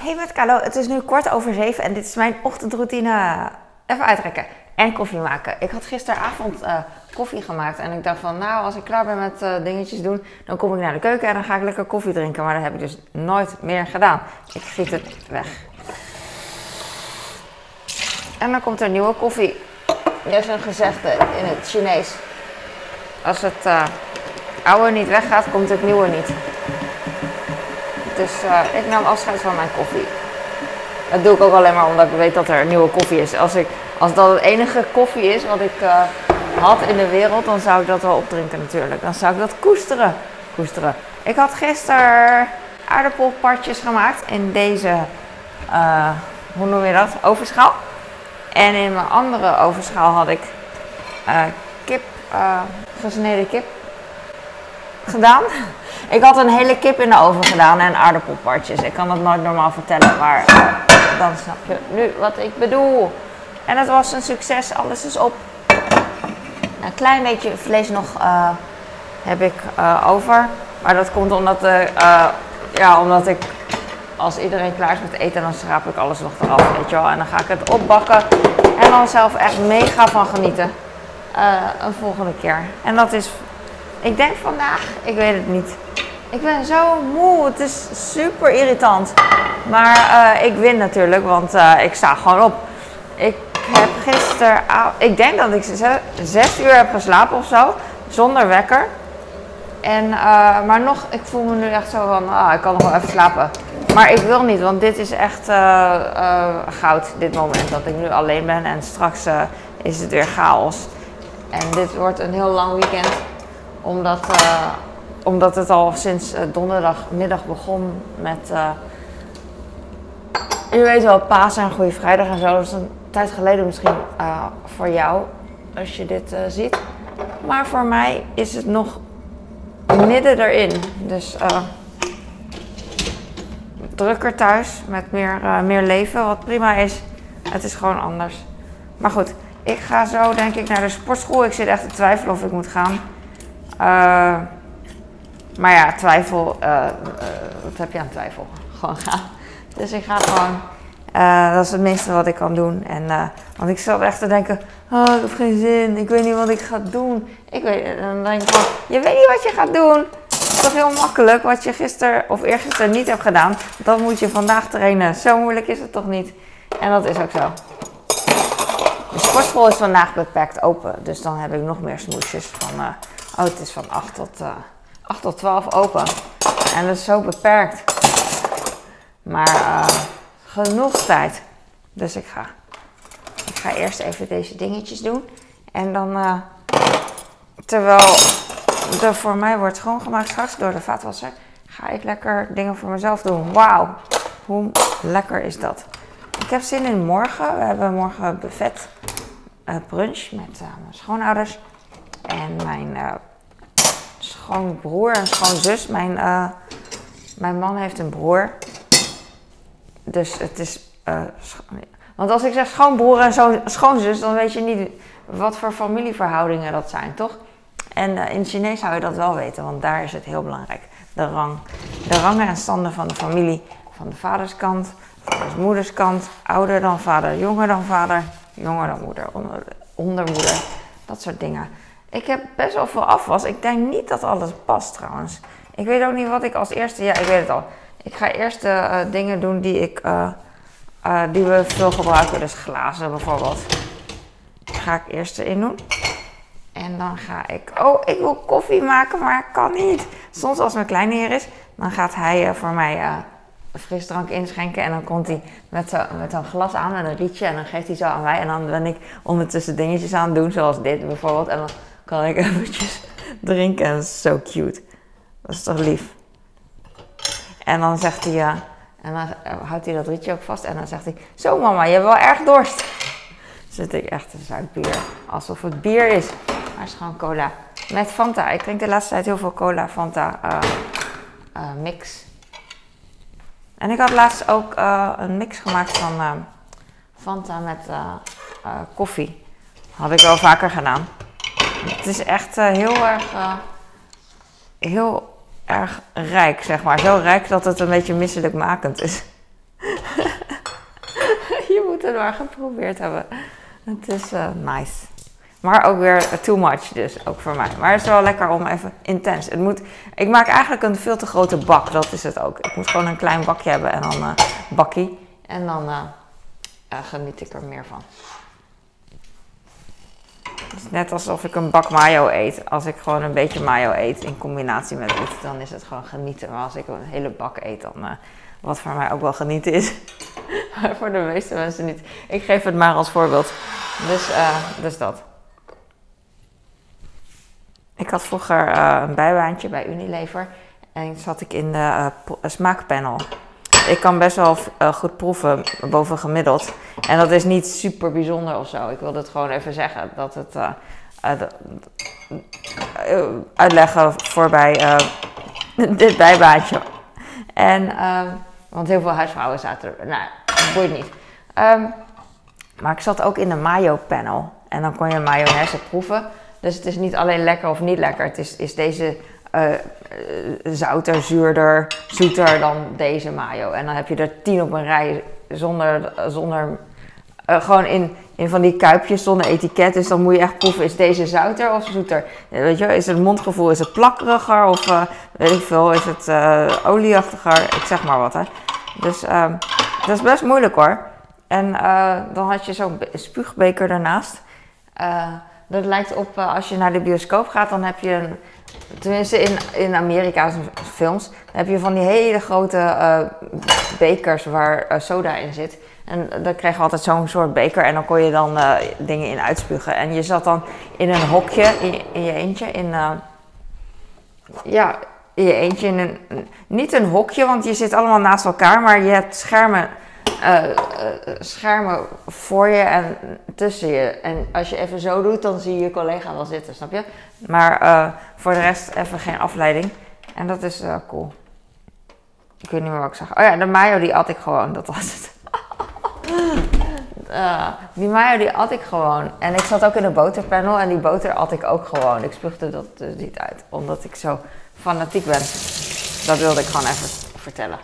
Hey met Carlo, het is nu kwart over zeven en dit is mijn ochtendroutine. Even uitrekken en koffie maken. Ik had gisteravond uh, koffie gemaakt en ik dacht van nou als ik klaar ben met uh, dingetjes doen, dan kom ik naar de keuken en dan ga ik lekker koffie drinken. Maar dat heb ik dus nooit meer gedaan. Ik giet het weg. En dan komt er nieuwe koffie. Er is een gezegde in het Chinees. Als het uh, oude niet weggaat, komt het nieuwe niet. Dus uh, ik nam afscheid van mijn koffie. Dat doe ik ook alleen maar omdat ik weet dat er nieuwe koffie is. Als, ik, als dat het enige koffie is wat ik uh, had in de wereld, dan zou ik dat wel opdrinken natuurlijk. Dan zou ik dat koesteren. koesteren. Ik had gisteren aardappelpartjes gemaakt in deze, uh, hoe noem je dat, overschaal. En in mijn andere overschaal had ik kip, gesneden kip gedaan. Ik had een hele kip in de oven gedaan en aardappelpartjes. Ik kan dat nooit normaal vertellen, maar dan snap je nu wat ik bedoel. En het was een succes, alles is op. Een klein beetje vlees nog uh, heb ik uh, over. Maar dat komt omdat, uh, ja, omdat ik, als iedereen klaar is met eten, dan schraap ik alles nog eraf, weet je wel. En dan ga ik het opbakken en dan zelf echt mega van genieten. een volgende keer. En dat is ik denk vandaag, ik weet het niet. Ik ben zo moe, het is super irritant. Maar uh, ik win natuurlijk, want uh, ik sta gewoon op. Ik heb gisteren, ik denk dat ik zes uur heb geslapen of zo, zonder wekker. En, uh, maar nog, ik voel me nu echt zo van, ah, ik kan nog wel even slapen. Maar ik wil niet, want dit is echt goud, dit moment dat ik nu alleen ben. En straks is het weer chaos. En dit wordt een heel lang weekend omdat, uh, omdat het al sinds uh, donderdagmiddag begon met. Uh, je weet wel, Pasen en Goede Vrijdag en zo. Dat is een tijd geleden misschien voor jou, als je dit ziet. Maar voor mij is het nog midden erin. Dus drukker thuis met meer, meer leven, wat prima is. Het is gewoon anders. Maar goed, ik ga zo denk ik naar de sportschool. Ik zit echt te twijfelen of ik moet gaan. Uh, maar ja, twijfel, uh, uh, wat heb je aan twijfel? Gewoon gaan. Dus ik ga gewoon, dat is het minste wat ik kan doen. En, want ik zat echt te denken, oh, ik heb geen zin, ik weet niet wat ik ga doen. Ik weet, dan denk ik van, je weet niet wat je gaat doen. Het is toch heel makkelijk, wat je gisteren of eergisteren niet hebt gedaan, dat moet je vandaag trainen. Zo moeilijk is het toch niet? En dat is ook zo. De sportschool is vandaag beperkt open, dus dan heb ik nog meer smoesjes van Oh, het is van 8 tot, uh, 8 tot 12 open. En dat is zo beperkt. Maar uh, genoeg tijd. Dus ik ga. Ik ga eerst even deze dingetjes doen. En dan, uh, terwijl er voor mij wordt schoongemaakt straks door de vaatwasser, ga ik lekker dingen voor mezelf doen. Wauw, hoe lekker is dat? Ik heb zin in morgen. We hebben morgen buffet brunch met mijn schoonouders. En mijn uh, schoonbroer en schoonzus. Mijn, uh, mijn man heeft een broer. Dus het is. Uh, want als ik zeg schoonbroer en schoonzus, dan weet je niet wat voor familieverhoudingen dat zijn, toch? En in Chinees zou je dat wel weten, want daar is het heel belangrijk. De rang. De rangen en standen van de familie. Van de vaderskant, van de moederskant. Ouder dan vader, jonger dan vader, jonger dan moeder, onder, ondermoeder. Dat soort dingen. Ik heb best wel veel afwas. Ik denk niet dat alles past trouwens. Ik weet ook niet wat ik als eerste. Ja, ik weet het al. Ik ga eerst de uh, dingen doen die, ik, uh, uh, die we veel gebruiken. Dus glazen bijvoorbeeld. Ga ik eerst erin doen. En dan ga ik. Oh, ik wil koffie maken, maar kan niet. Soms als mijn kleine hier is, dan gaat hij voor mij een frisdrank inschenken. En dan komt hij met, zo, met een glas aan en een rietje. En dan geeft hij zo aan mij. En dan ben ik ondertussen dingetjes aan het doen, zoals dit bijvoorbeeld. En dan kan ik eventjes drinken. En zo cute. Dat is toch lief? En dan zegt hij ja. En dan houdt hij dat rietje ook vast. En dan zegt hij: Zo, mama, je hebt wel erg dorst. Zit ik echt te zuid bier. Alsof het bier is. Maar het is gewoon cola. Met Fanta. Ik drink de laatste tijd heel veel cola Fanta uh, uh, mix. En ik had laatst ook een mix gemaakt van Fanta met koffie. Had ik wel vaker gedaan. Het is echt uh, heel erg, uh, heel erg rijk, zeg maar. Zo rijk dat het een beetje misselijkmakend is. het maar geprobeerd hebben. Het is uh, nice. Maar ook weer too much dus, ook voor mij. Maar het is wel lekker om even intens. Het moet, ik maak eigenlijk een veel te grote bak, dat is het ook. Ik moet gewoon een klein bakje hebben en dan uh, bakkie. En dan geniet ik er meer van. Het is net alsof ik een bak mayo eet. Als ik gewoon een beetje mayo eet in combinatie met iets, dan is het gewoon genieten. Maar als ik een hele bak eet, dan uh, wat voor mij ook wel genieten is. maar voor de meeste mensen niet. Ik geef het maar als voorbeeld. Dus, uh, dus dat. Ik had vroeger uh, een bijbaantje bij Unilever. En zat ik in de smaakpanel ik kan best wel uh, goed proeven, boven gemiddeld. En dat is niet super bijzonder of zo. Ik wil het gewoon even zeggen. Dat het uh, uh, uitleggen voorbij dit bijbaantje. En, want heel veel huisvrouwen zaten er. Nou, dat boeit niet. Um, maar ik zat ook in de mayo panel. En dan kon je mayonaise proeven. Dus het is niet alleen lekker of niet lekker. Het is, is deze uh, zouter, zuurder, zoeter dan deze mayo. En dan heb je er tien op een rij zonder, zonder uh, gewoon in, in van die kuipjes zonder etiket. Dus dan moet je echt proeven, is deze zouter of zoeter? Weet je, is het mondgevoel, is het plakkeriger of weet ik veel, is het olieachtiger? Ik zeg maar wat hè. Dus ehm, dat is best moeilijk hoor. En dan had je zo'n spuugbeker daarnaast. Dat lijkt op als je naar de bioscoop gaat, dan heb je een Tenminste, in, in Amerika's films heb je van die hele grote uh, bekers waar uh, soda in zit. En dan kreeg je altijd zo'n soort beker en dan kon je dan dingen in uitspugen. En je zat dan in een hokje, in, in je eentje, in... ja, in je eentje in een... Niet een hokje, want je zit allemaal naast elkaar, maar je hebt schermen uh, schermen voor je en tussen je. En als je even zo doet, dan zie je je collega wel zitten, snap je? Maar uh, voor de rest even geen afleiding. En dat is cool. Ik weet niet meer wat ik zag. Oh ja, de mayo die at ik gewoon, dat was het. die mayo die at ik gewoon. En ik zat ook in de boterpanel en die boter at ik ook gewoon. Ik spuugde dat dus niet uit, omdat ik zo fanatiek ben. Dat wilde ik gewoon even vertellen.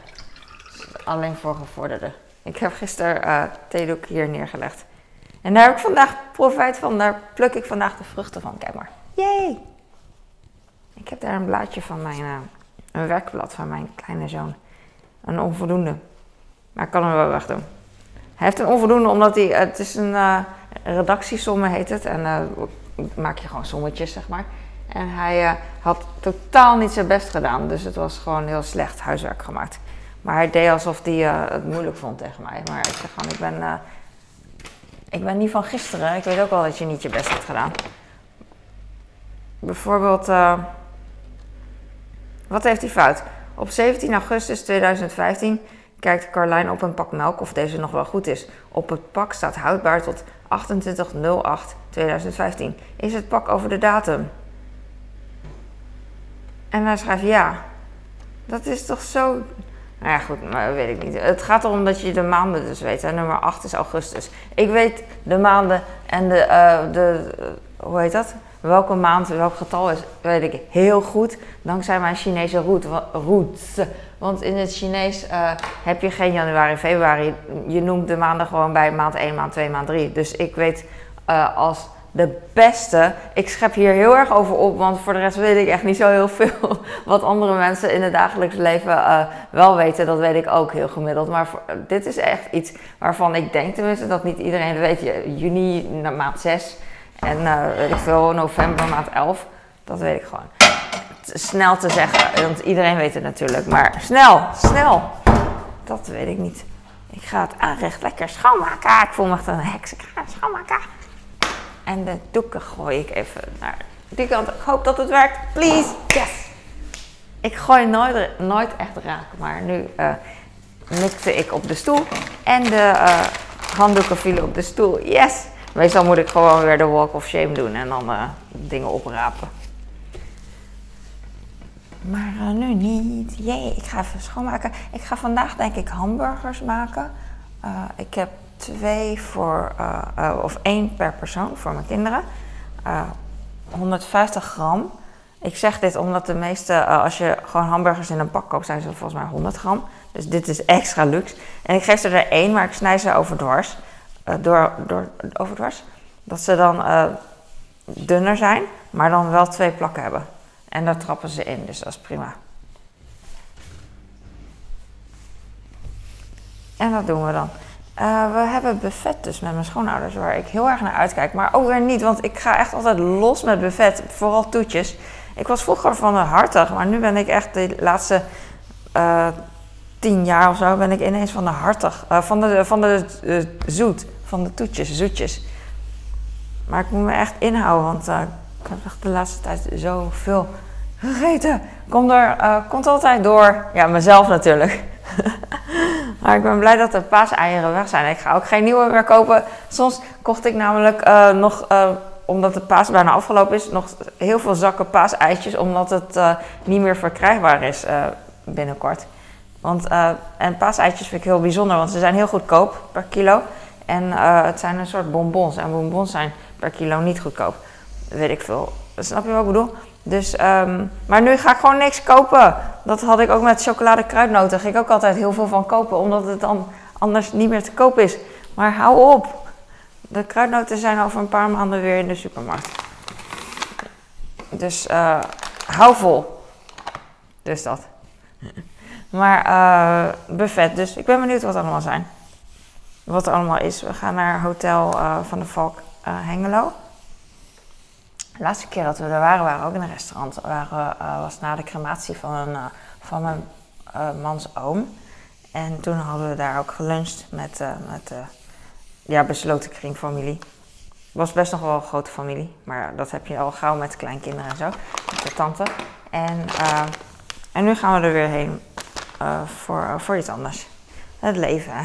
Alleen voor gevorderden. Ik heb gisteren uh, theedoek hier neergelegd. En daar heb ik vandaag profijt van. Daar pluk ik vandaag de vruchten van. Kijk maar. Yay! Ik heb daar een blaadje van mijn... Uh, een werkblad van mijn kleine zoon. Een onvoldoende. Maar ik kan hem wel weg doen. Hij heeft een onvoldoende omdat hij... Het is een uh, redactiesomme heet het. En uh, maak je gewoon sommetjes, zeg maar. En hij had totaal niet zijn best gedaan. Dus het was gewoon heel slecht huiswerk gemaakt. Maar hij deed alsof hij uh, het moeilijk vond tegen mij. Maar ik zeg gewoon, ik ben, uh, ik ben niet van gisteren. Ik weet ook wel dat je niet je best hebt gedaan. Bijvoorbeeld, uh, wat heeft hij fout? Op 17 augustus 2015 kijkt Carlijn op een pak melk of deze nog wel goed is. Op het pak staat houdbaar tot 28.08.2015. Is het pak over de datum? En hij schrijft ja. Dat is toch zo nou ja, goed, maar weet ik niet. Het gaat erom dat je de maanden dus weet. Hè. Nummer 8 is augustus. Ik weet de maanden en de, uh, de hoe heet dat? Welke maand, welk getal is, weet ik heel goed. Dankzij mijn Chinese roots. Want in het Chinees uh, heb je geen januari, februari. Je noemt de maanden gewoon bij maand 1, maand 2, maand 3. Dus ik weet uh, als de beste. Ik schep hier heel erg over op, want voor de rest weet ik echt niet zo heel veel. Wat andere mensen in het dagelijks leven uh, wel weten, dat weet ik ook heel gemiddeld. Maar voor, dit is echt iets waarvan ik denk tenminste dat niet iedereen weet. Juni maand 6 en uh, weet ik veel, november maand 11. Dat weet ik gewoon. Snel te zeggen, want iedereen weet het natuurlijk. Maar snel, snel. Dat weet ik niet. Ik ga het aanrecht lekker schoonmaken. Ik voel me echt een heks. Ik ga het schoonmaken. En de doeken gooi ik even naar die kant. Ik hoop dat het werkt. Please. Yes. Ik gooi nooit, nooit echt raak. Maar nu uh, mikte ik op de stoel. En de uh, handdoeken vielen op de stoel. Yes. Meestal moet ik gewoon weer de walk of shame doen. En dan uh, dingen oprapen. Maar nu niet. Jee, ik ga even schoonmaken. Ik ga vandaag denk ik hamburgers maken. ik heb twee voor, uh, of één per persoon voor mijn kinderen. Uh, 150 gram. Ik zeg dit omdat de meeste, als je gewoon hamburgers in een pak koopt, zijn ze volgens mij 100 gram. Dus dit is extra luxe. En ik geef ze er één, maar ik snij ze over dwars. uh, door, door overdwars, dat ze dan dunner zijn, maar dan wel twee plakken hebben. En daar trappen ze in, dus dat is prima. En wat doen we dan? Uh, we hebben buffet dus met mijn schoonouders, waar ik heel erg naar uitkijk. Maar ook weer niet, want ik ga echt altijd los met buffet, vooral toetjes. Ik was vroeger van de hartig, maar nu ben ik echt de laatste uh, tien jaar of zo ben ik ineens van de hartig, uh, van de, van de zoet, van de toetjes, zoetjes. Maar ik moet me echt inhouden, want ik heb echt de laatste tijd zoveel gegeten. Komt er, komt altijd door, ja, mezelf natuurlijk. Maar ik ben blij dat de paaseieren weg zijn. Ik ga ook geen nieuwe meer kopen. Soms kocht ik namelijk uh, nog, uh, omdat de paas bijna afgelopen is, nog heel veel zakken paaseitjes. Omdat het uh, niet meer verkrijgbaar is binnenkort. Want, en paaseitjes vind ik heel bijzonder, want ze zijn heel goedkoop per kilo. En het zijn een soort bonbons. En bonbons zijn per kilo niet goedkoop. Weet ik veel. Snap je wat ik bedoel? Dus, um, maar nu ga ik gewoon niks kopen. Dat had ik ook met chocolade kruidnoten. Ging ik ook altijd heel veel van kopen, omdat het dan anders niet meer te koop is. Maar hou op. De kruidnoten zijn over een paar maanden weer in de supermarkt. Dus uh, hou vol. Dus dat. Maar uh, buffet, dus ik ben benieuwd wat er allemaal zijn. Wat er allemaal is. We gaan naar Hotel uh, van de Valk Hengelo. De laatste keer dat we er waren, waren we ook in een restaurant. Waren, uh, was na de crematie van, uh, van mijn uh, mans oom. En toen hadden we daar ook geluncht met, met ja, besloten kringfamilie. Het was best nog wel een grote familie, maar dat heb je al gauw met kleinkinderen en zo. Met de tante. En, en nu gaan we er weer heen voor, voor iets anders. Het leven, hè.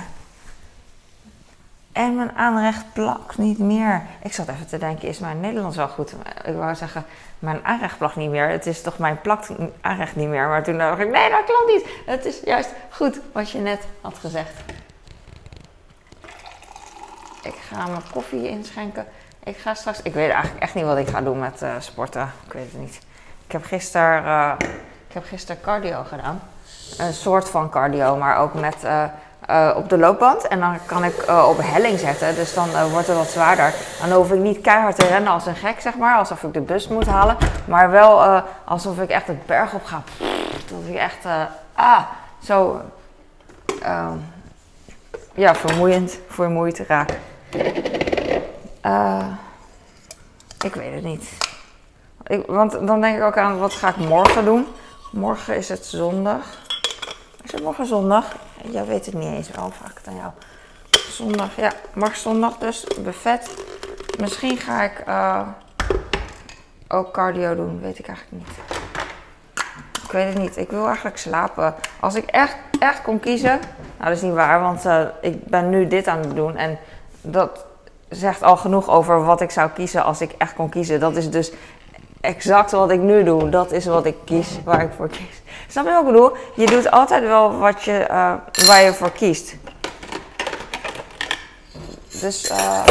En mijn aanrecht plakt niet meer. Ik zat even te denken, is mijn Nederlands wel goed? Ik wou zeggen, mijn aanrecht plakt niet meer. Het is toch mijn plakt aanrecht niet meer. Maar toen dacht ik, nee, dat klopt niet. Het is juist goed wat je net had gezegd. Ik ga mijn koffie inschenken. Ik ga straks, ik weet eigenlijk echt niet wat ik ga doen met uh, sporten. Ik weet het niet. Ik heb gisteren, uh, ik heb gisteren cardio gedaan. Een soort van cardio, maar ook met... Uh, uh, op de loopband. En dan kan ik uh, op helling zetten. Dus dan uh, wordt het wat zwaarder. Dan hoef ik niet keihard te rennen als een gek, zeg maar. Alsof ik de bus moet halen. Maar wel alsof ik echt het berg op ga. Dat ik echt, ah, zo, ja, vermoeiend, vermoeid raak. ik weet het niet. Ik, want dan denk ik ook aan, wat ga ik morgen doen? Morgen is het zondag. Is morgen zondag? Jij weet het niet eens wel, het aan jou. Zondag, ja, morgen zondag dus, buffet. Misschien ga ik uh, ook cardio doen, weet ik eigenlijk niet. Ik weet het niet, ik wil eigenlijk slapen. Als ik echt, echt kon kiezen, nou dat is niet waar, want uh, ik ben nu dit aan het doen. En dat zegt al genoeg over wat ik zou kiezen als ik echt kon kiezen. Dat is dus exact wat ik nu doe. Dat is wat ik kies, waar ik voor kies. Snap je wat ik bedoel? Je doet altijd wel wat je, uh, waar je voor kiest. Dus uh,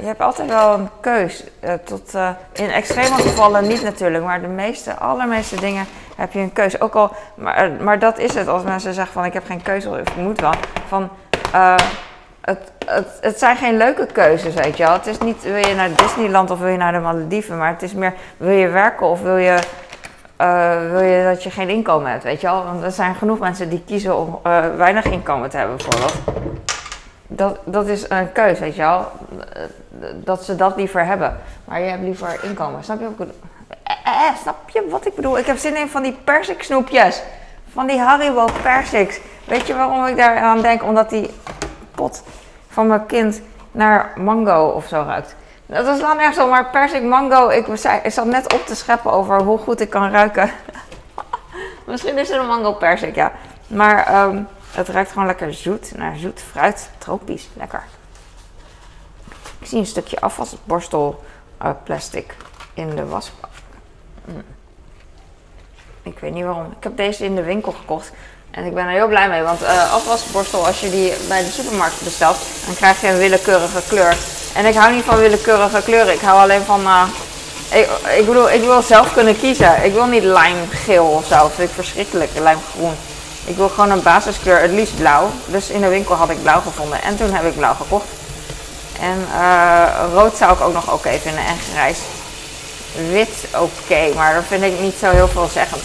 je hebt altijd wel een keus. Uh, tot, in extreme gevallen niet natuurlijk, maar de meeste, allermeeste dingen heb je een keus. Ook al, maar, maar dat is het als mensen zeggen van ik heb geen keuze of ik moet wel. Van, het, het, het, zijn geen leuke keuzes, weet je wel. Het is niet wil je naar Disneyland of wil je naar de Malediven, maar het is meer wil je werken of wil je, uh, wil je dat je geen inkomen hebt, weet je wel. Want er zijn genoeg mensen die kiezen om uh, weinig inkomen te hebben, bijvoorbeeld. Dat, dat is een keuze, weet je wel. Dat ze dat liever hebben. Maar je hebt liever inkomen. Snap je wat ik bedoel? Eh, eh, snap je wat ik bedoel? Ik heb zin in van die persik snoepjes. Van die Haribo persiks. Weet je waarom ik daar aan denk? Omdat die van mijn kind naar mango of zo ruikt. Dat is dan echt zo, maar persik mango. Ik, zei, ik zat net op te scheppen over hoe goed ik kan ruiken. Misschien is het een mango persik, ja. Maar um, het ruikt gewoon lekker zoet naar zoet fruit. Tropisch, lekker. Ik zie een stukje afwasborstel uh, plastic in de wasbak. Mm. Ik weet niet waarom. Ik heb deze in de winkel gekocht. En ik ben er heel blij mee, want uh, afwasborstel, als je die bij de supermarkt bestelt, dan krijg je een willekeurige kleur. En ik hou niet van willekeurige kleuren, ik hou alleen van. Uh, ik, bedoel, ik wil zelf kunnen kiezen. Ik wil niet lijmgeel of zo, dat vind ik verschrikkelijk, lijmgroen. Ik wil gewoon een basiskleur, het liefst blauw. Dus in de winkel had ik blauw gevonden en toen heb ik blauw gekocht. En uh, rood zou ik ook nog oké vinden en grijs. Wit oké, maar dat vind ik niet zo heel veel zeggend.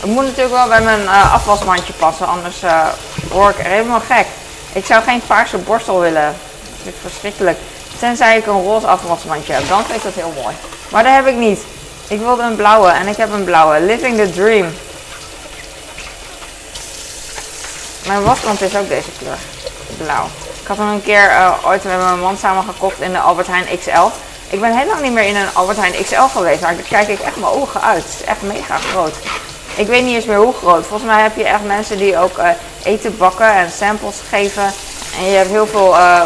Het moet natuurlijk wel bij mijn uh, afwasmandje passen, anders uh, word ik er helemaal gek. Ik zou geen paarse borstel willen. Dat ik verschrikkelijk. Tenzij ik een roze afwasmandje heb, dan ik dat heel mooi. Maar dat heb ik niet. Ik wilde een blauwe en ik heb een blauwe. Living the Dream. Mijn wasmand is ook deze kleur. Blauw. Ik had hem een keer uh, ooit met mijn man samen gekocht in de Albert Heijn XL. Ik ben heel lang niet meer in een Albert Heijn XL geweest, maar daar kijk ik echt mijn ogen uit. Het is echt mega groot. Ik weet niet eens meer hoe groot. Volgens mij heb je echt mensen die ook uh, eten bakken en samples geven. En je hebt heel veel uh,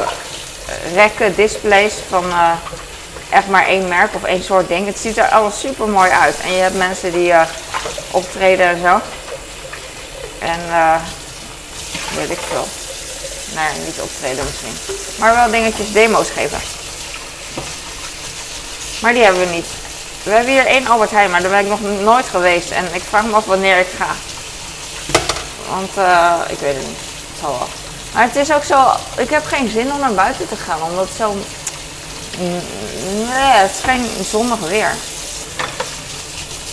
rekken, displays van echt maar één merk of één soort ding. Het ziet er alles super mooi uit. En je hebt mensen die optreden en zo. En weet ik veel. Nee, niet optreden misschien. Maar wel dingetjes, demo's geven. Maar die hebben we niet. We hebben hier één Albert Heijn, maar daar ben ik nog nooit geweest. En ik vraag me af wanneer ik ga. Want uh, ik weet het niet. Het zal wel. Maar het is ook zo, ik heb geen zin om naar buiten te gaan. Omdat zo... Nee, het is geen zonnig weer.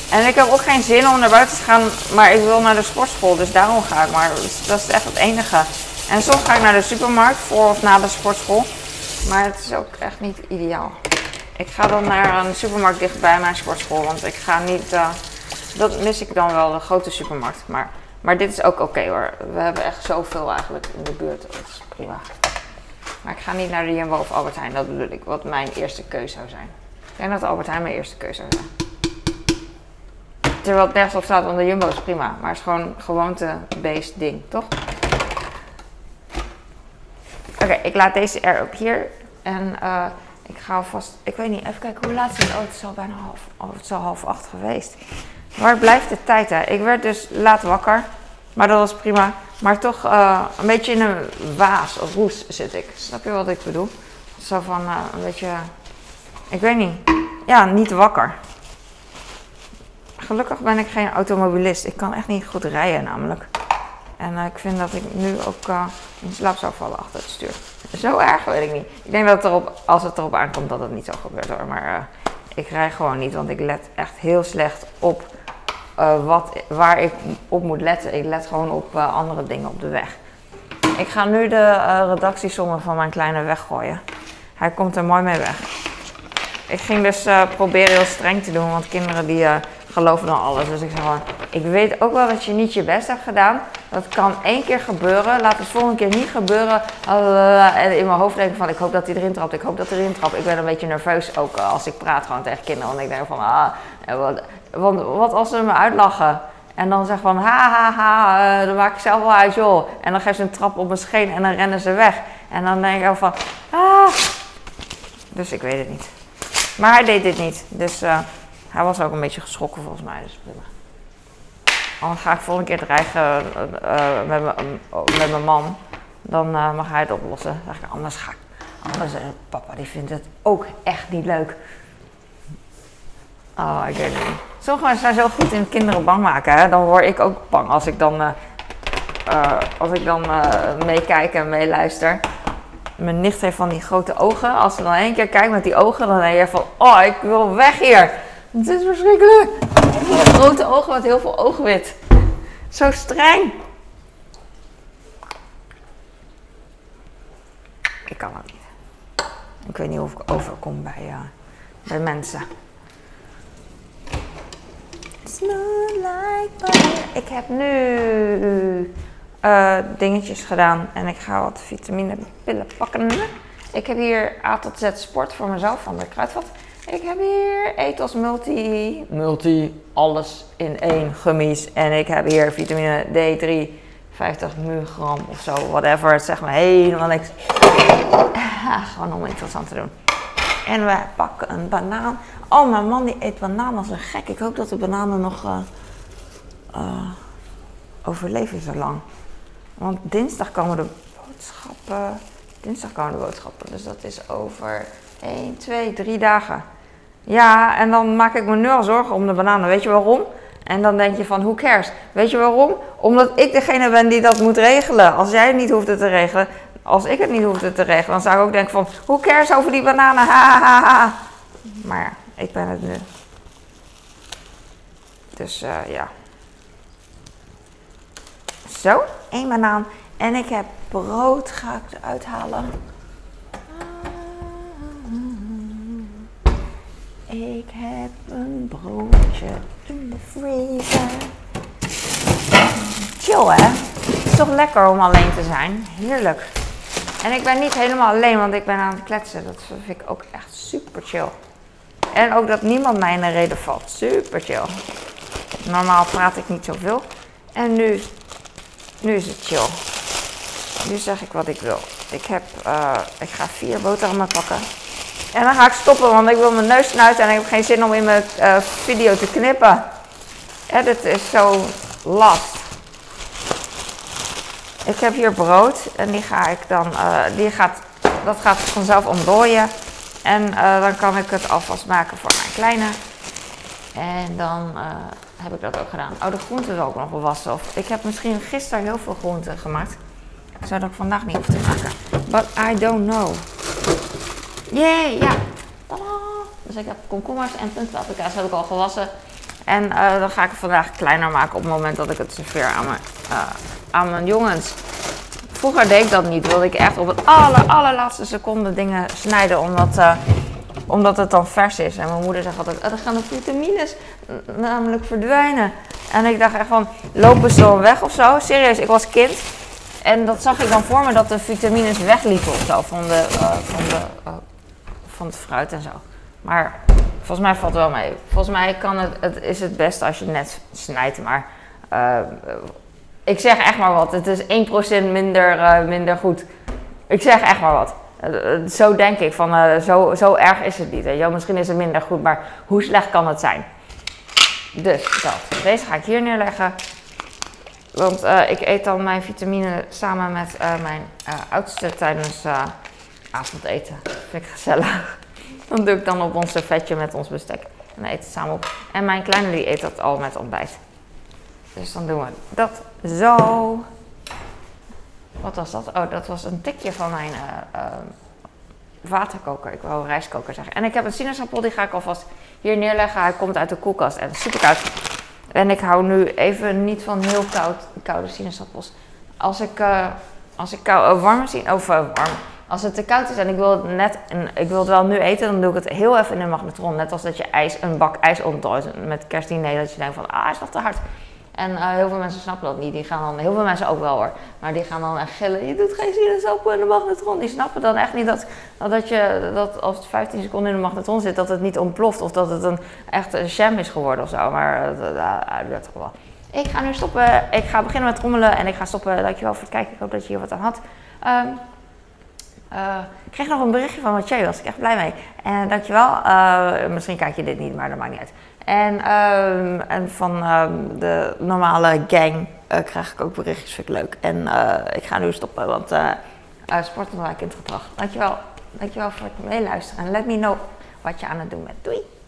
En ik heb ook geen zin om naar buiten te gaan, maar ik wil naar de sportschool, dus daarom ga ik. Maar dat is echt het enige. En soms ga ik naar de supermarkt voor of na de sportschool. Maar het is ook echt niet ideaal. Ik ga dan naar een supermarkt dichtbij mijn sportschool, want ik ga niet. Uh, dat mis ik dan wel, de grote supermarkt. Maar, maar dit is ook oké hoor. We hebben echt zoveel eigenlijk in de buurt. Dat is prima. Maar ik ga niet naar de Jumbo of Albert Heijn, dat bedoel ik. Wat mijn eerste keuze zou zijn. Ik denk dat Albert Heijn mijn eerste keuze zou zijn. Terwijl het nergens op staat, want de Jumbo is prima. Maar het is gewoon gewoonte-based ding, toch? Oké, ik laat deze er ook hier. En uh, ik ga alvast, ik weet niet, even kijken hoe laat is het? Oh, het is bijna half, oh, het half acht geweest. Waar blijft de tijd hè? Ik werd dus laat wakker, maar dat was prima. Maar toch uh, een beetje in een waas of roes zit ik. Snap je wat ik bedoel? Zo van uh, een beetje, ik weet niet. Ja, niet wakker. Gelukkig ben ik geen automobilist. Ik kan echt niet goed rijden namelijk. En uh, ik vind dat ik nu ook in slaap zou vallen achter het stuur. Zo erg weet ik niet. Ik denk dat erop, als het erop aankomt dat het niet zo gebeurt hoor. Maar uh, ik rij gewoon niet, want ik let echt heel slecht op wat, waar ik op moet letten. Ik let gewoon op andere dingen op de weg. Ik ga nu de redactiesommen van mijn kleine weggooien. Hij komt er mooi mee weg. Ik ging dus proberen heel streng te doen, want kinderen die geloven dan alles. Dus ik zeg gewoon, ik weet ook wel dat je niet je best hebt gedaan. Dat kan één keer gebeuren. Laat het volgende keer niet gebeuren. En in mijn hoofd denk ik van, ik hoop dat hij erin trapt. Ik hoop dat hij erin trapt. Ik ben een beetje nerveus ook eh, als ik praat gewoon tegen kinderen. Want ik denk van, ah, wat, want wat als ze me uitlachen? En dan zeg van, ha, ha, ha, uh, dan maak ik zelf wel uit, joh. En dan geef ze een trap op mijn scheen en dan rennen ze weg. En dan denk ik van, ah. Dus ik weet het niet. Maar hij deed dit niet. Dus uh, hij was ook een beetje geschrokken volgens mij. Dus. Anders ga ik volgende keer dreigen uh, met, met mijn man. Dan uh, mag hij het oplossen. Dan ik, anders ga ik. Anders, uh, papa die vindt het ook echt niet leuk. Oh, ik weet het niet. Sommige mensen zijn zo goed in kinderen bang maken. Dan word ik ook bang als ik dan, als ik dan meekijk en meeluister. Mijn nicht heeft van die grote ogen. Als ze dan één keer kijkt met die ogen, dan denk je van... Oh, ik wil weg hier. Het is verschrikkelijk. Grote ogen met heel veel oogwit. Zo streng. Ik kan het niet. Ik weet niet of ik overkom bij, uh, bij mensen. Ik heb nu uh, dingetjes gedaan en ik ga wat vitaminepillen pakken. Ik heb hier A tot Z sport voor mezelf van de kruidvat. Ik heb hier Ethos Multi, Multi, alles in één gummies. En ik heb hier vitamine D3, 50 milligram of zo, whatever. Het zegt me helemaal niks. gewoon om interessant te doen. En we pakken een banaan. Oh, mijn man die eet bananen als een gek. Ik hoop dat de bananen nog uh, uh, overleven zo lang. Want dinsdag komen de boodschappen. Dinsdag komen de boodschappen. Dus dat is over 1, 2, 3 dagen. Ja, en dan maak ik me nu al zorgen om de bananen. Weet je waarom? En dan denk je van, hoe cares? Weet je waarom? Omdat ik degene ben die dat moet regelen. Als jij het niet hoeft te regelen, als ik het niet hoefde te regelen, dan zou ik ook denken van, hoe cares over die bananen, ha, ha, ha. Maar ja, ik ben het nu. Dus uh, ja. Zo, één banaan. En ik heb brood, ga ik eruit halen. Ik heb een broodje in de freezer. Chill hè? Het is toch lekker om alleen te zijn. Heerlijk. En ik ben niet helemaal alleen, want ik ben aan het kletsen. Dat vind ik ook echt super chill. En ook dat niemand mij in de reden valt. Super chill. Normaal praat ik niet zoveel. En nu, nu is het chill. Nu zeg ik wat ik wil. Ik, heb, uh, ik ga vier boterhammen pakken. En dan ga ik stoppen, want ik wil mijn neus snuiten en ik heb geen zin om in mijn uh, video te knippen. Edit is zo last. Ik heb hier brood en die ga ik dan, uh, die gaat, dat gaat vanzelf ontdooien. En uh, dan kan ik het alvast maken voor mijn kleine. En dan heb ik dat ook gedaan. Oh, de groenten wil ook nog wel wassen. Of ik heb misschien gisteren heel veel groenten gemaakt. Zou dat ik vandaag niet hoeven te maken. But I don't know. Yay, ja. Tadaa. Dus ik heb komkommers en puntpaprika's heb ik al gewassen. En uh, dan ga ik het vandaag kleiner maken op het moment dat ik het serveer aan mijn, uh, aan mijn jongens. Vroeger deed ik dat niet. Wilde ik echt op het aller, allerlaatste seconde dingen snijden. Omdat, uh, omdat het dan vers is. En mijn moeder zegt altijd, dan gaan de vitamines namelijk verdwijnen. En ik dacht echt van, lopen ze dan weg of zo? Serieus, ik was kind. En dat zag ik dan voor me dat de vitamines wegliepen of zo van, de, van, de, van het fruit en zo. Maar volgens mij valt het wel mee. Volgens mij kan het, het is het beste als je net snijdt. Maar uh, ik zeg echt maar wat. Het is 1% minder, uh, minder goed. Ik zeg echt maar wat. Uh, zo denk ik. Van, zo, zo erg is het niet. Hè. Misschien is het minder goed, maar hoe slecht kan het zijn? Dus dat. Deze ga ik hier neerleggen. Want ik eet dan mijn vitamine samen met mijn oudste tijdens avondeten. Vind ik gezellig. Dan doe ik dan op ons servetje met ons bestek. En dan eten het samen op. En mijn kleine die eet dat al met ontbijt. Dus dan doen we dat zo. Wat was dat? Oh, dat was een tikje van mijn uh, uh, waterkoker. Ik wou rijstkoker zeggen. En ik heb een sinaasappel, die ga ik alvast hier neerleggen. Hij komt uit de koelkast en super koud. En ik hou nu even niet van heel koud, koude sinaasappels. Als ik, uh, als ik kou, warme of warm, als het te koud is en ik wil het net, ik wil het wel nu eten, dan doe ik het heel even in de magnetron. Net als dat je ijs, een bak ijs ontdooit met kerstdiner, dat je denkt van, ah, is dat te hard. En uh, heel veel mensen snappen dat niet. Die gaan dan, heel veel mensen ook wel hoor, maar die gaan dan echt gillen. Je doet geen sinaasappel in de magnetron. Die snappen dan echt niet dat, dat, je, dat als het 15 seconden in de magnetron zit, dat het niet ontploft. Of dat het een echt een jam is geworden of zo. Maar uh, dat werd toch wel. Ik ga nu stoppen. Ik ga beginnen met trommelen en ik ga stoppen. Dankjewel voor het kijken. Ik hoop dat je hier wat aan had. Um, uh, ik kreeg nog een berichtje van Mathieu, was ik echt blij mee. En dankjewel. Uh, misschien kijk je dit niet, maar dat maakt niet uit. En, uh, en van ehm, de normale gang eh, krijg ik ook berichtjes, vind ik leuk. En ik ga nu stoppen, want sport is een kindgedrag. Dankjewel. Dankjewel voor het meeluisteren. En let me know wat je aan het doen bent. Doei!